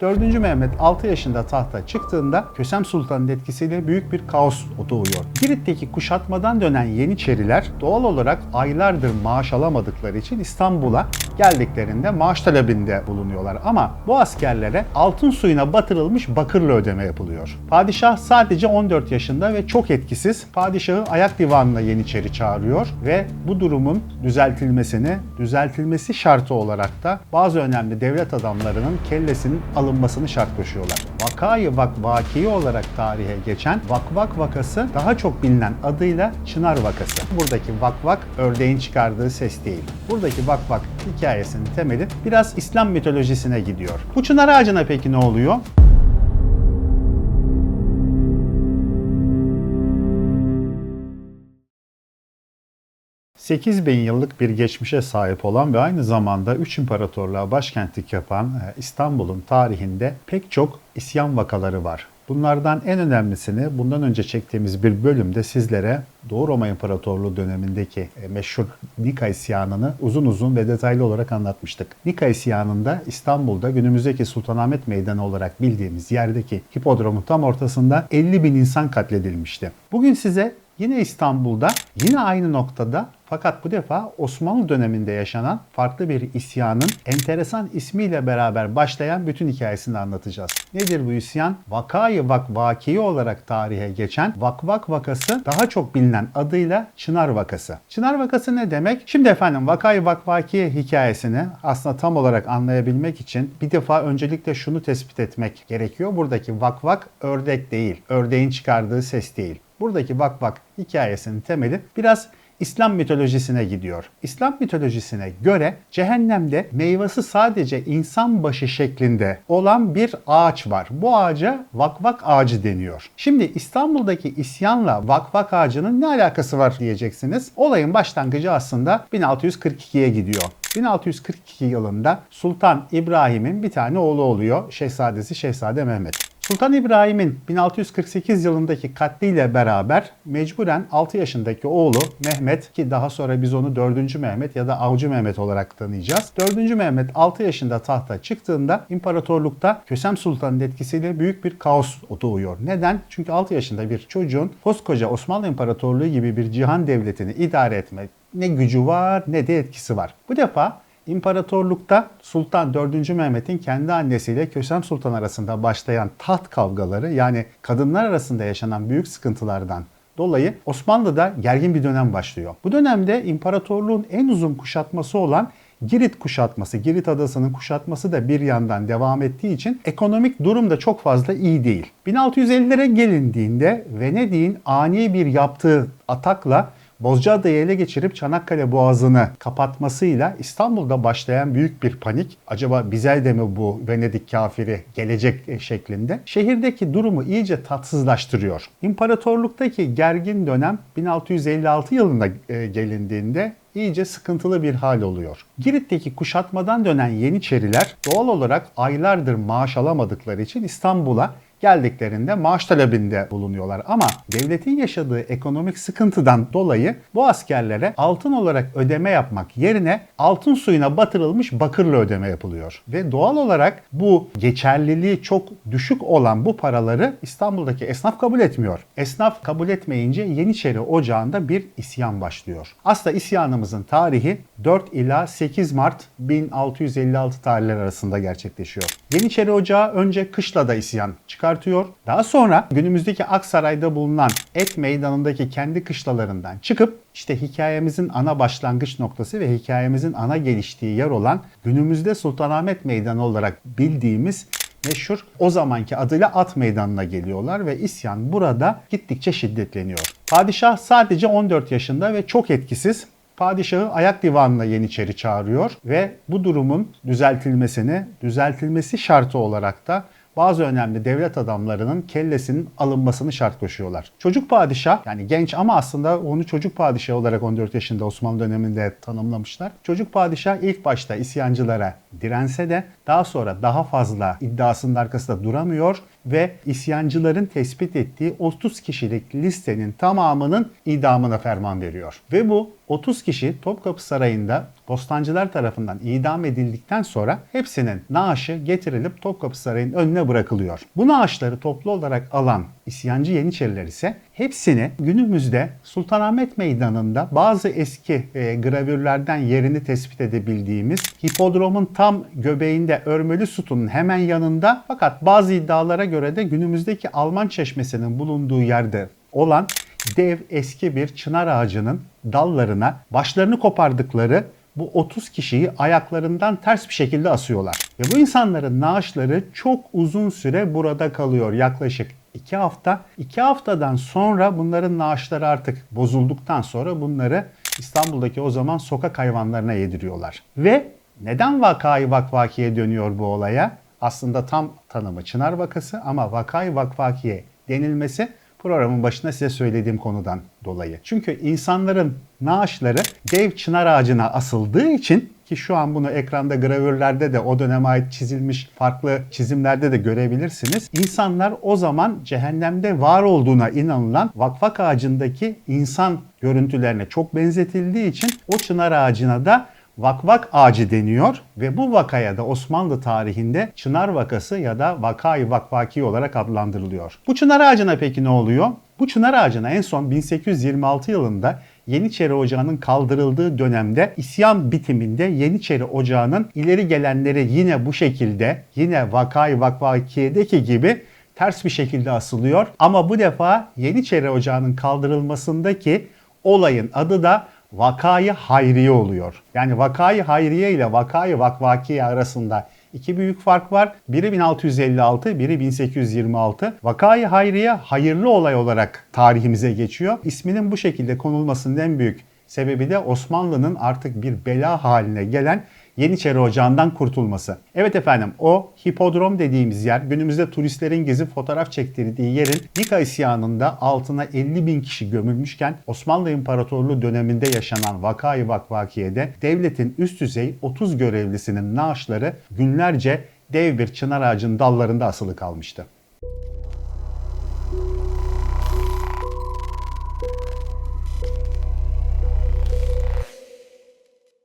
4. Mehmet 6 yaşında tahta çıktığında Kösem Sultan'ın etkisiyle büyük bir kaos doğuyor. Girit'teki kuşatmadan dönen Yeniçeriler doğal olarak aylardır maaş alamadıkları için İstanbul'a geldiklerinde maaş talebinde bulunuyorlar. Ama bu askerlere altın suyuna batırılmış bakırla ödeme yapılıyor. Padişah sadece 14 yaşında ve çok etkisiz. Padişahı ayak divanına Yeniçeri çağırıyor ve bu durumun düzeltilmesini, düzeltilmesi şartı olarak da bazı önemli devlet adamlarının kellesinin alınmasını şart koşuyorlar. Vakayı vak vaki olarak tarihe geçen Vakvak vakası daha çok bilinen adıyla Çınar vakası. Buradaki vakvak ördeğin çıkardığı ses değil. Buradaki vakvak hikayesinin temeli biraz İslam mitolojisine gidiyor. Bu çınar ağacına peki ne oluyor? 8 bin yıllık bir geçmişe sahip olan ve aynı zamanda 3 imparatorluğa başkentlik yapan e, İstanbul'un tarihinde pek çok isyan vakaları var. Bunlardan en önemlisini bundan önce çektiğimiz bir bölümde sizlere Doğu Roma İmparatorluğu dönemindeki e, meşhur Nika isyanını uzun uzun ve detaylı olarak anlatmıştık. Nika isyanında İstanbul'da günümüzdeki Sultanahmet Meydanı olarak bildiğimiz yerdeki hipodromun tam ortasında 50 bin insan katledilmişti. Bugün size Yine İstanbul'da, yine aynı noktada fakat bu defa Osmanlı döneminde yaşanan farklı bir isyanın enteresan ismiyle beraber başlayan bütün hikayesini anlatacağız. Nedir bu isyan? Vakayı vak vaki olarak tarihe geçen Vakvak vakası daha çok bilinen adıyla Çınar vakası. Çınar vakası ne demek? Şimdi efendim Vakayı vak vaki hikayesini aslında tam olarak anlayabilmek için bir defa öncelikle şunu tespit etmek gerekiyor. Buradaki vakvak ördek değil, ördeğin çıkardığı ses değil. Buradaki vak vak hikayesinin temeli biraz İslam mitolojisine gidiyor. İslam mitolojisine göre cehennemde meyvesi sadece insan başı şeklinde olan bir ağaç var. Bu ağaca vakvak ağacı deniyor. Şimdi İstanbul'daki isyanla vakvak ağacının ne alakası var diyeceksiniz. Olayın başlangıcı aslında 1642'ye gidiyor. 1642 yılında Sultan İbrahim'in bir tane oğlu oluyor. Şehzadesi Şehzade Mehmet. Sultan İbrahim'in 1648 yılındaki katliyle beraber mecburen 6 yaşındaki oğlu Mehmet ki daha sonra biz onu 4. Mehmet ya da Avcı Mehmet olarak tanıyacağız. 4. Mehmet 6 yaşında tahta çıktığında imparatorlukta Kösem Sultan'ın etkisiyle büyük bir kaos doğuyor. Neden? Çünkü 6 yaşında bir çocuğun koskoca Osmanlı İmparatorluğu gibi bir cihan devletini idare etmek ne gücü var ne de etkisi var. Bu defa İmparatorlukta Sultan 4. Mehmet'in kendi annesiyle Kösem Sultan arasında başlayan taht kavgaları yani kadınlar arasında yaşanan büyük sıkıntılardan dolayı Osmanlı'da gergin bir dönem başlıyor. Bu dönemde imparatorluğun en uzun kuşatması olan Girit kuşatması, Girit adasının kuşatması da bir yandan devam ettiği için ekonomik durum da çok fazla iyi değil. 1650'lere gelindiğinde Venedik'in ani bir yaptığı atakla Bozcaada'yı ele geçirip Çanakkale Boğazı'nı kapatmasıyla İstanbul'da başlayan büyük bir panik. Acaba bize de mi bu Venedik kafiri gelecek şeklinde. Şehirdeki durumu iyice tatsızlaştırıyor. İmparatorluktaki gergin dönem 1656 yılında e, gelindiğinde iyice sıkıntılı bir hal oluyor. Girit'teki kuşatmadan dönen Yeniçeriler doğal olarak aylardır maaş alamadıkları için İstanbul'a geldiklerinde maaş talebinde bulunuyorlar. Ama devletin yaşadığı ekonomik sıkıntıdan dolayı bu askerlere altın olarak ödeme yapmak yerine altın suyuna batırılmış bakırla ödeme yapılıyor. Ve doğal olarak bu geçerliliği çok düşük olan bu paraları İstanbul'daki esnaf kabul etmiyor. Esnaf kabul etmeyince Yeniçeri Ocağı'nda bir isyan başlıyor. Aslında isyanımızın tarihi 4 ila 8 Mart 1656 tarihleri arasında gerçekleşiyor. Yeniçeri Ocağı önce Kışla'da isyan çıkartıyor. Daha sonra günümüzdeki Aksaray'da bulunan Et Meydanı'ndaki kendi kışlalarından çıkıp işte hikayemizin ana başlangıç noktası ve hikayemizin ana geliştiği yer olan günümüzde Sultanahmet Meydanı olarak bildiğimiz meşhur o zamanki adıyla At Meydanı'na geliyorlar ve isyan burada gittikçe şiddetleniyor. Padişah sadece 14 yaşında ve çok etkisiz. Padişahı ayak divanına Yeniçeri çağırıyor ve bu durumun düzeltilmesini, düzeltilmesi şartı olarak da bazı önemli devlet adamlarının kellesinin alınmasını şart koşuyorlar. Çocuk padişah yani genç ama aslında onu çocuk padişah olarak 14 yaşında Osmanlı döneminde tanımlamışlar. Çocuk padişah ilk başta isyancılara dirense de daha sonra daha fazla iddiasının arkasında duramıyor ve isyancıların tespit ettiği 30 kişilik listenin tamamının idamına ferman veriyor. Ve bu 30 kişi Topkapı Sarayı'nda Bostancılar tarafından idam edildikten sonra hepsinin naaşı getirilip Topkapı Sarayı'nın önüne bırakılıyor. Bu naaşları toplu olarak alan isyancı Yeniçeriler ise hepsini günümüzde Sultanahmet Meydanı'nda bazı eski e, gravürlerden yerini tespit edebildiğimiz hipodromun tam göbeğinde örmeli sütunun hemen yanında fakat bazı iddialara göre de günümüzdeki Alman çeşmesinin bulunduğu yerde olan dev eski bir çınar ağacının dallarına başlarını kopardıkları bu 30 kişiyi ayaklarından ters bir şekilde asıyorlar. Ve bu insanların naaşları çok uzun süre burada kalıyor. Yaklaşık 2 hafta. 2 haftadan sonra bunların naaşları artık bozulduktan sonra bunları İstanbul'daki o zaman sokak hayvanlarına yediriyorlar. Ve neden vakayı vakvakiye dönüyor bu olaya? Aslında tam tanımı Çınar vakası ama vakayı vakvakiye denilmesi programın başında size söylediğim konudan dolayı. Çünkü insanların naaşları dev çınar ağacına asıldığı için ki şu an bunu ekranda gravürlerde de o döneme ait çizilmiş farklı çizimlerde de görebilirsiniz. İnsanlar o zaman cehennemde var olduğuna inanılan vakvak ağacındaki insan görüntülerine çok benzetildiği için o çınar ağacına da vakvak ağacı deniyor ve bu vakaya da Osmanlı tarihinde çınar vakası ya da vakayı vakvaki olarak adlandırılıyor. Bu çınar ağacına peki ne oluyor? Bu çınar ağacına en son 1826 yılında Yeniçeri Ocağı'nın kaldırıldığı dönemde isyan bitiminde Yeniçeri Ocağı'nın ileri gelenleri yine bu şekilde yine vakay vakvakiyedeki gibi ters bir şekilde asılıyor. Ama bu defa Yeniçeri Ocağı'nın kaldırılmasındaki olayın adı da vakayı hayriye oluyor. Yani vakayı hayriye ile vakayı vakvakiye arasında iki büyük fark var. Biri 1656, biri 1826. Vakayı hayriye hayırlı olay olarak tarihimize geçiyor. İsminin bu şekilde konulmasının en büyük sebebi de Osmanlı'nın artık bir bela haline gelen Yeniçeri Ocağı'ndan kurtulması. Evet efendim o hipodrom dediğimiz yer günümüzde turistlerin gezip fotoğraf çektirdiği yerin Nika isyanında altına 50 bin kişi gömülmüşken Osmanlı İmparatorluğu döneminde yaşanan vakayı vakvakiyede devletin üst düzey 30 görevlisinin naaşları günlerce dev bir çınar ağacının dallarında asılı kalmıştı.